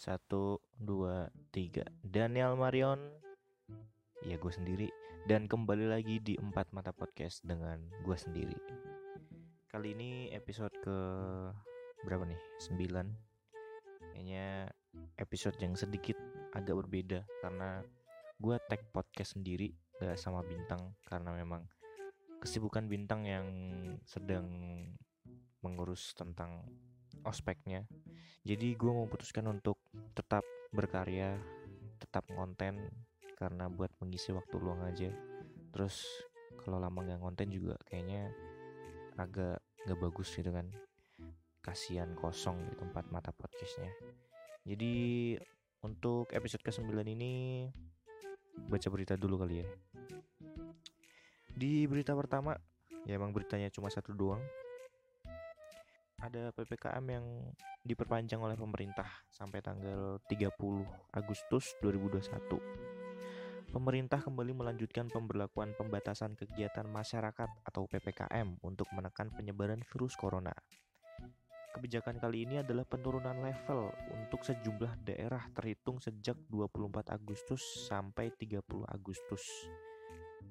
Satu, dua, tiga. Daniel Marion. Ya gue sendiri. Dan kembali lagi di Empat Mata Podcast dengan gue sendiri. Kali ini episode ke berapa nih? Sembilan. Kayaknya episode yang sedikit agak berbeda karena gue tag podcast sendiri gak sama bintang karena memang kesibukan bintang yang sedang mengurus tentang ospeknya. Jadi gue memutuskan untuk tetap berkarya tetap konten karena buat mengisi waktu luang aja. Terus kalau lama nggak konten juga kayaknya agak nggak bagus gitu kan. Kasihan kosong di tempat mata podcastnya. Jadi untuk episode ke-9 ini baca berita dulu kali ya. Di berita pertama ya emang beritanya cuma satu doang ada PPKM yang diperpanjang oleh pemerintah sampai tanggal 30 Agustus 2021. Pemerintah kembali melanjutkan pemberlakuan pembatasan kegiatan masyarakat atau PPKM untuk menekan penyebaran virus corona. Kebijakan kali ini adalah penurunan level untuk sejumlah daerah terhitung sejak 24 Agustus sampai 30 Agustus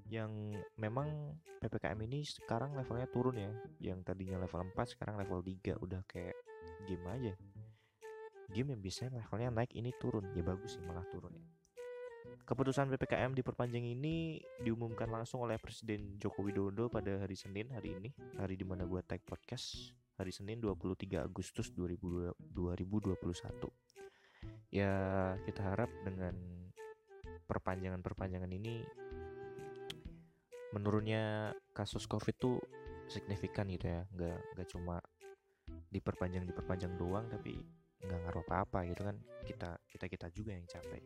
yang memang PPKM ini sekarang levelnya turun ya. Yang tadinya level 4 sekarang level 3 udah kayak game aja. Game yang biasanya levelnya naik ini turun. Ya bagus sih malah turun ya. Keputusan PPKM diperpanjang ini diumumkan langsung oleh Presiden Joko Widodo pada hari Senin hari ini. Hari di mana gue tag podcast. Hari Senin 23 Agustus 2021 ya kita harap dengan perpanjangan-perpanjangan ini menurunnya kasus covid tuh signifikan gitu ya. Nggak nggak cuma diperpanjang diperpanjang doang tapi nggak ngaruh apa apa gitu kan. Kita kita kita juga yang capek.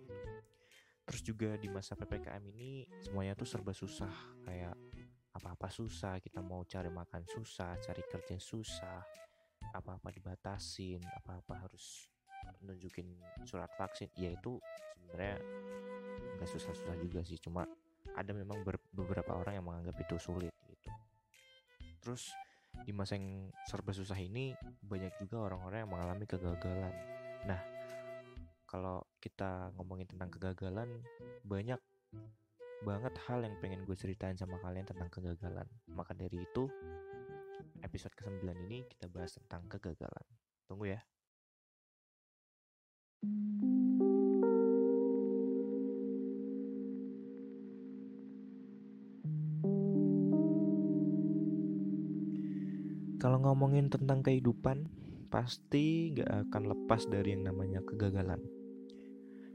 Terus juga di masa ppkm ini semuanya tuh serba susah. Kayak apa apa susah kita mau cari makan susah cari kerja susah apa apa dibatasin apa apa harus nunjukin surat vaksin. Ya itu sebenarnya nggak susah-susah juga sih cuma ada memang beberapa orang yang menganggap itu sulit gitu. Terus di masa yang serba susah ini banyak juga orang-orang yang mengalami kegagalan. Nah kalau kita ngomongin tentang kegagalan banyak banget hal yang pengen gue ceritain sama kalian tentang kegagalan. Maka dari itu episode ke-9 ini kita bahas tentang kegagalan. Tunggu ya Kalau ngomongin tentang kehidupan, pasti gak akan lepas dari yang namanya kegagalan.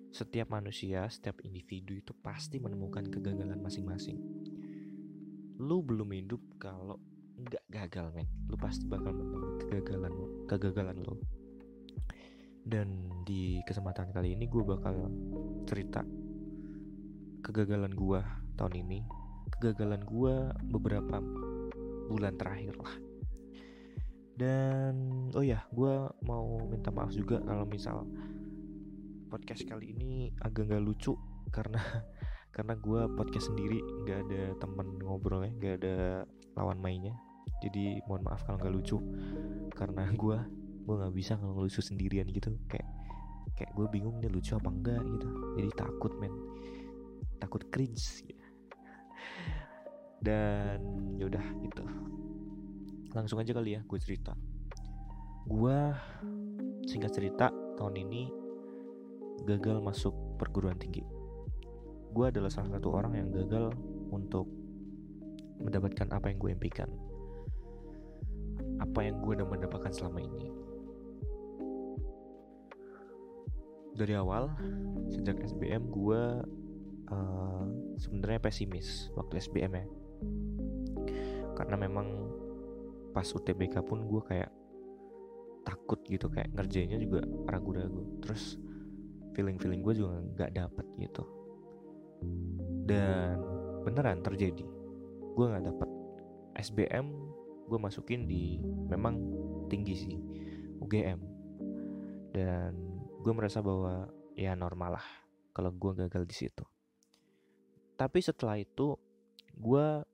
Setiap manusia, setiap individu itu pasti menemukan kegagalan masing-masing. Lu belum hidup kalau nggak gagal, men. Lu pasti bakal menemukan kegagalan kegagalan lo. Dan di kesempatan kali ini gue bakal cerita kegagalan gue tahun ini, kegagalan gue beberapa bulan terakhir lah dan oh ya gue mau minta maaf juga kalau misal podcast kali ini agak nggak lucu karena karena gue podcast sendiri nggak ada temen ngobrol ya nggak ada lawan mainnya. Jadi mohon maaf kalau nggak lucu. Karena gue gue nggak bisa kalau lucu sendirian gitu. Kayak kayak gue bingung nih lucu apa enggak gitu. Jadi takut men. Takut cringe. Dan yaudah gitu langsung aja kali ya gue cerita. Gue singkat cerita tahun ini gagal masuk perguruan tinggi. Gue adalah salah satu orang yang gagal untuk mendapatkan apa yang gue impikan. Apa yang gue udah mendapatkan selama ini. Dari awal sejak SBM gue uh, sebenarnya pesimis waktu SBM ya. Karena memang pas UTBK pun gue kayak takut gitu kayak ngerjainnya juga ragu-ragu. Terus feeling feeling gue juga nggak dapet gitu. Dan beneran terjadi. Gue nggak dapet SBM gue masukin di memang tinggi sih UGM dan gue merasa bahwa ya normal lah kalau gue gagal di situ. Tapi setelah itu gue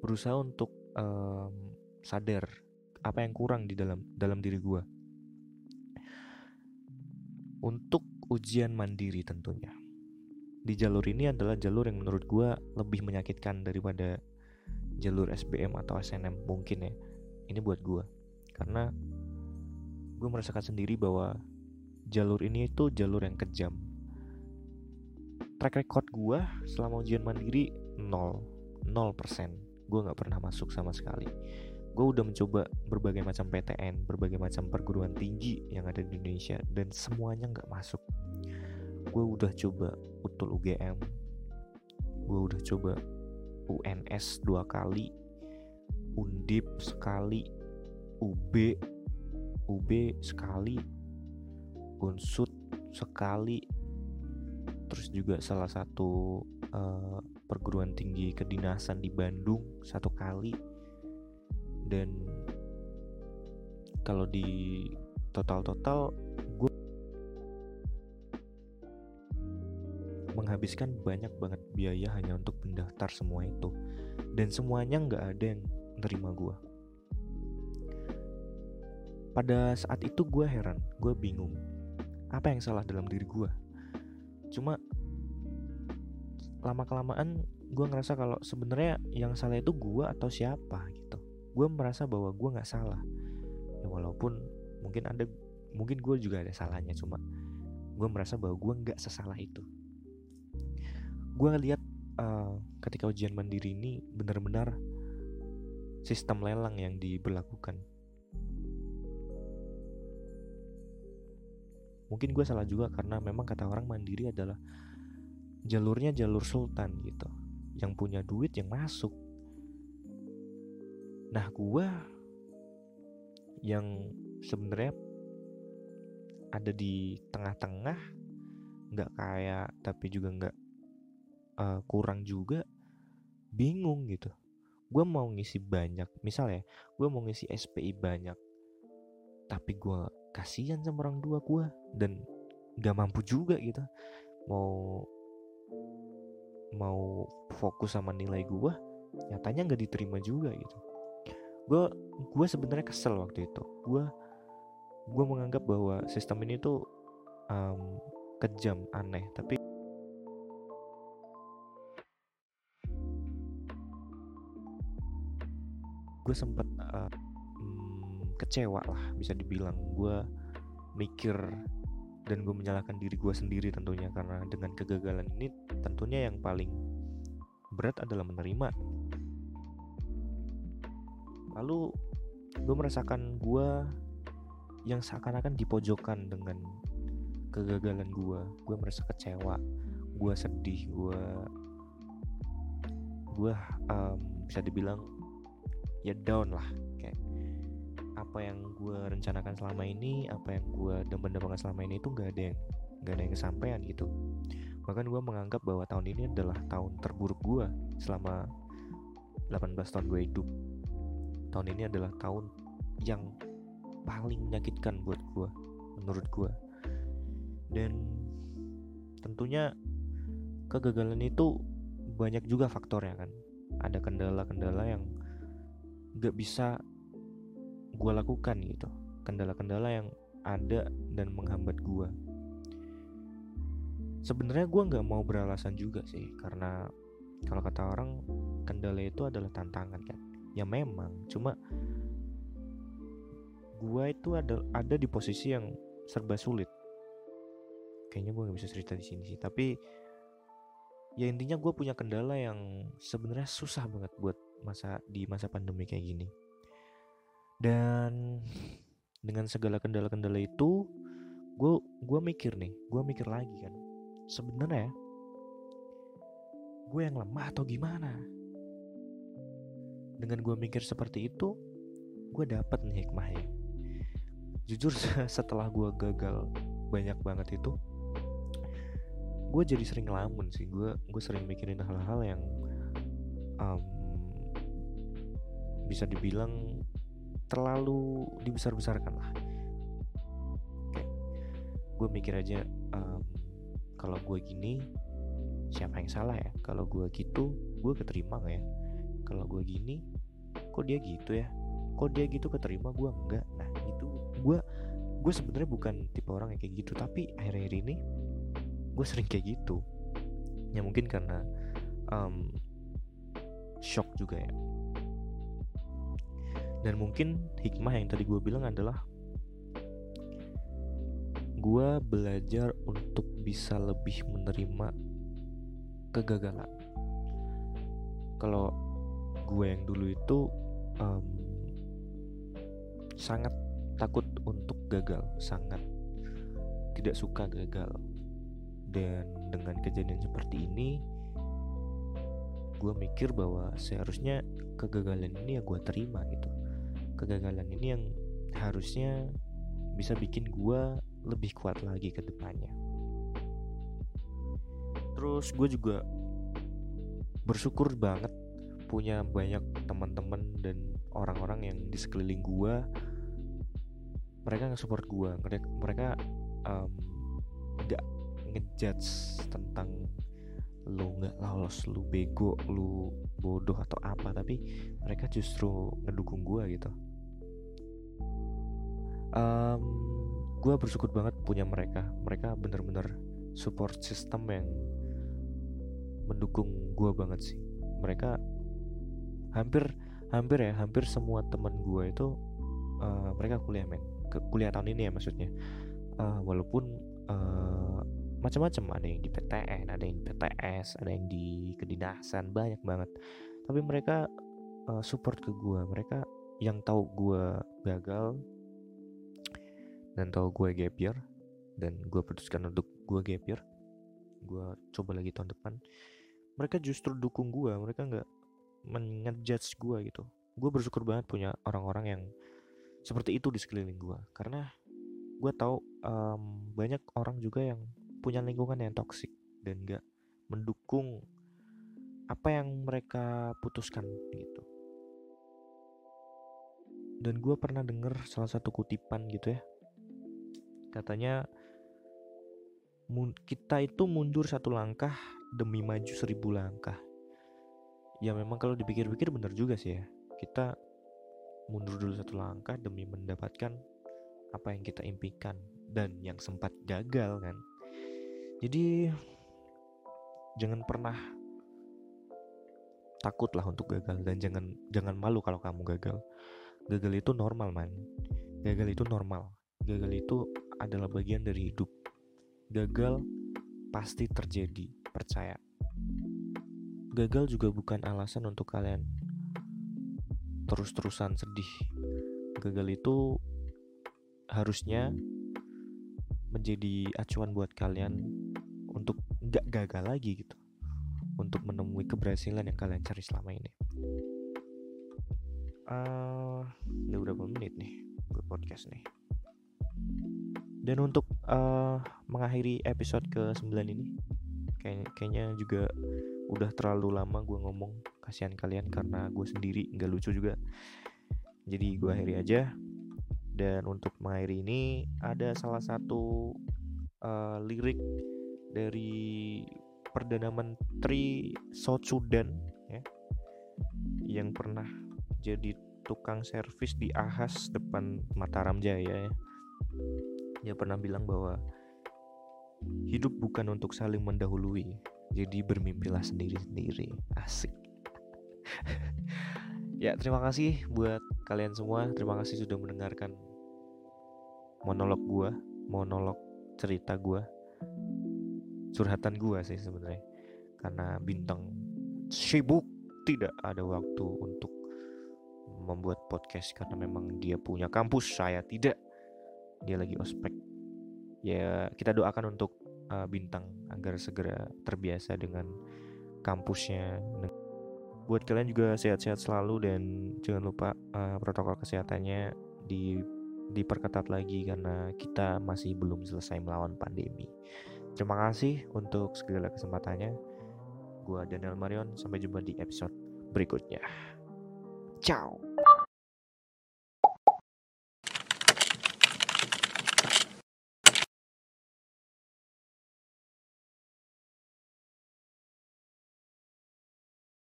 berusaha untuk um, sadar apa yang kurang di dalam dalam diri gue untuk ujian mandiri tentunya. Di jalur ini adalah jalur yang menurut gue lebih menyakitkan daripada jalur SBM atau SNM mungkin ya. Ini buat gue karena gue merasakan sendiri bahwa jalur ini itu jalur yang kejam. Track record gue selama ujian mandiri 0, 0%. Gue nggak pernah masuk sama sekali gue udah mencoba berbagai macam PTN, berbagai macam perguruan tinggi yang ada di Indonesia dan semuanya nggak masuk. Gue udah coba utul UGM, gue udah coba UNS dua kali, Undip sekali, UB, UB sekali, Unsut sekali, terus juga salah satu uh, perguruan tinggi kedinasan di Bandung satu kali dan kalau di total-total gue menghabiskan banyak banget biaya hanya untuk mendaftar semua itu. Dan semuanya nggak ada yang nerima gue pada saat itu gue heran gue bingung apa yang salah dalam diri gue cuma lama kelamaan gue ngerasa kalau sebenarnya yang salah itu gue atau siapa gitu gue merasa bahwa gue nggak salah. Ya walaupun mungkin ada mungkin gue juga ada salahnya cuma gue merasa bahwa gue nggak sesalah itu. Gue ngeliat uh, ketika ujian mandiri ini benar-benar sistem lelang yang diberlakukan. Mungkin gue salah juga karena memang kata orang mandiri adalah jalurnya jalur sultan gitu. Yang punya duit yang masuk Nah gue yang sebenarnya ada di tengah-tengah nggak kaya tapi juga nggak uh, kurang juga bingung gitu. Gue mau ngisi banyak misalnya gue mau ngisi SPI banyak tapi gue kasihan sama orang tua gue dan nggak mampu juga gitu. Mau mau fokus sama nilai gue nyatanya nggak diterima juga gitu gue gue sebenarnya kesel waktu itu. Gue gue menganggap bahwa sistem ini tuh um, kejam aneh tapi gue sempat uh, hmm, kecewa lah bisa dibilang. Gue mikir dan gue menyalahkan diri gue sendiri tentunya karena dengan kegagalan ini tentunya yang paling berat adalah menerima lalu gue merasakan gue yang seakan-akan dipojokkan dengan kegagalan gue gue merasa kecewa gue sedih gue gue um, bisa dibilang ya down lah. Kayak apa yang gue rencanakan selama ini apa yang gue demen-demen selama ini itu gak ada yang gak ada yang kesampaian gitu. Bahkan gue menganggap bahwa tahun ini adalah tahun terburuk gue selama 18 tahun gue hidup tahun ini adalah tahun yang paling menyakitkan buat gue menurut gue dan tentunya kegagalan itu banyak juga faktornya kan. Ada kendala-kendala yang gak bisa gue lakukan gitu. Kendala-kendala yang ada dan menghambat gue sebenarnya gue nggak mau beralasan juga sih karena kalau kata orang kendala itu adalah tantangan kan ya memang. Cuma gue itu ada ada di posisi yang serba sulit. Kayaknya gue nggak bisa cerita di sini sih. Tapi ya intinya gue punya kendala yang sebenarnya susah banget buat masa di masa pandemi kayak gini. Dan dengan segala kendala-kendala itu gue gue mikir nih gue mikir lagi kan. Sebenarnya gue yang lemah atau gimana dengan gue mikir seperti itu gue dapat nih hikmahnya. Jujur setelah gue gagal banyak banget itu gue jadi sering ngelamun sih. Gue gue sering mikirin hal-hal yang um, bisa dibilang terlalu dibesar-besarkan lah. Gue mikir aja um, kalau gue gini siapa yang salah ya? Kalau gue gitu gue keterima gak ya? Kalau gue gini kok dia gitu ya? Kok dia gitu keterima? Gue enggak. Nah itu gue gue sebenarnya bukan tipe orang yang kayak gitu. Tapi akhir-akhir ini gue sering kayak gitu. Ya mungkin karena um, shock juga ya. Dan mungkin hikmah yang tadi gue bilang adalah gue belajar untuk bisa lebih menerima kegagalan. Kalau gue yang dulu itu um, sangat takut untuk gagal, sangat tidak suka gagal. Dan dengan kejadian seperti ini, gue mikir bahwa seharusnya kegagalan ini ya gue terima gitu. Kegagalan ini yang harusnya bisa bikin gue lebih kuat lagi ke depannya. Terus gue juga bersyukur banget punya banyak teman-teman dan orang-orang yang di sekeliling gue mereka nge-support gue mereka mereka nggak um, ngejudge tentang lu nggak lolos lu bego lu bodoh atau apa tapi mereka justru ngedukung gue gitu. Um, gue bersyukur banget punya mereka. Mereka bener-bener support system yang mendukung gue banget sih. Mereka hampir hampir ya hampir semua teman gue itu uh, mereka kuliah men. Ke kuliah tahun ini ya maksudnya. Uh, walaupun uh, macam-macam ada yang di PTN ada yang di PTS ada yang di kedinasan banyak banget. Tapi mereka uh, support ke gue mereka yang tahu gue gagal dan tahu gue gap year dan gue putuskan untuk gue gap year gue coba lagi tahun depan mereka justru dukung gue mereka nggak mengejudge gue gitu. Gue bersyukur banget punya orang-orang yang seperti itu di sekeliling gue karena gue tahu um, banyak orang juga yang punya lingkungan yang toksik dan gak mendukung apa yang mereka putuskan gitu. Dan gue pernah denger salah satu kutipan gitu ya. Katanya kita itu mundur satu langkah demi maju seribu langkah ya memang kalau dipikir-pikir bener juga sih ya. Kita mundur dulu satu langkah demi mendapatkan apa yang kita impikan dan yang sempat gagal kan? Jadi jangan pernah takut lah untuk gagal dan jangan jangan malu kalau kamu gagal. Gagal itu normal man. Gagal itu normal. Gagal itu adalah bagian dari hidup. Gagal pasti terjadi percaya gagal juga bukan alasan untuk kalian terus-terusan sedih. Gagal itu harusnya menjadi acuan buat kalian untuk nggak gagal lagi gitu. Untuk menemui keberhasilan yang kalian cari selama ini. Uh, udah berapa menit nih gue podcast nih? Dan untuk uh, mengakhiri episode ke 9 ini kayak, kayaknya juga udah terlalu lama gue ngomong kasihan kalian karena gue sendiri nggak lucu juga. Jadi gue akhiri aja. Dan untuk mengakhiri ini ada salah satu uh, lirik dari perdana menteri South Sudan ya yang pernah jadi tukang servis di Ahas depan Mataram Jaya ya. Dia pernah bilang bahwa hidup bukan untuk saling mendahului jadi bermimpilah sendiri-sendiri. Asik. ya, terima kasih buat kalian semua. Terima kasih sudah mendengarkan monolog gua, monolog cerita gua. Curhatan gua sih sebenarnya. Karena bintang sibuk tidak ada waktu untuk membuat podcast karena memang dia punya kampus, saya tidak. Dia lagi ospek. Ya, kita doakan untuk uh, bintang agar segera terbiasa dengan kampusnya. Buat kalian juga sehat-sehat selalu dan jangan lupa uh, protokol kesehatannya di diperketat lagi karena kita masih belum selesai melawan pandemi. Terima kasih untuk segala kesempatannya. Gua Daniel Marion, sampai jumpa di episode berikutnya. Ciao.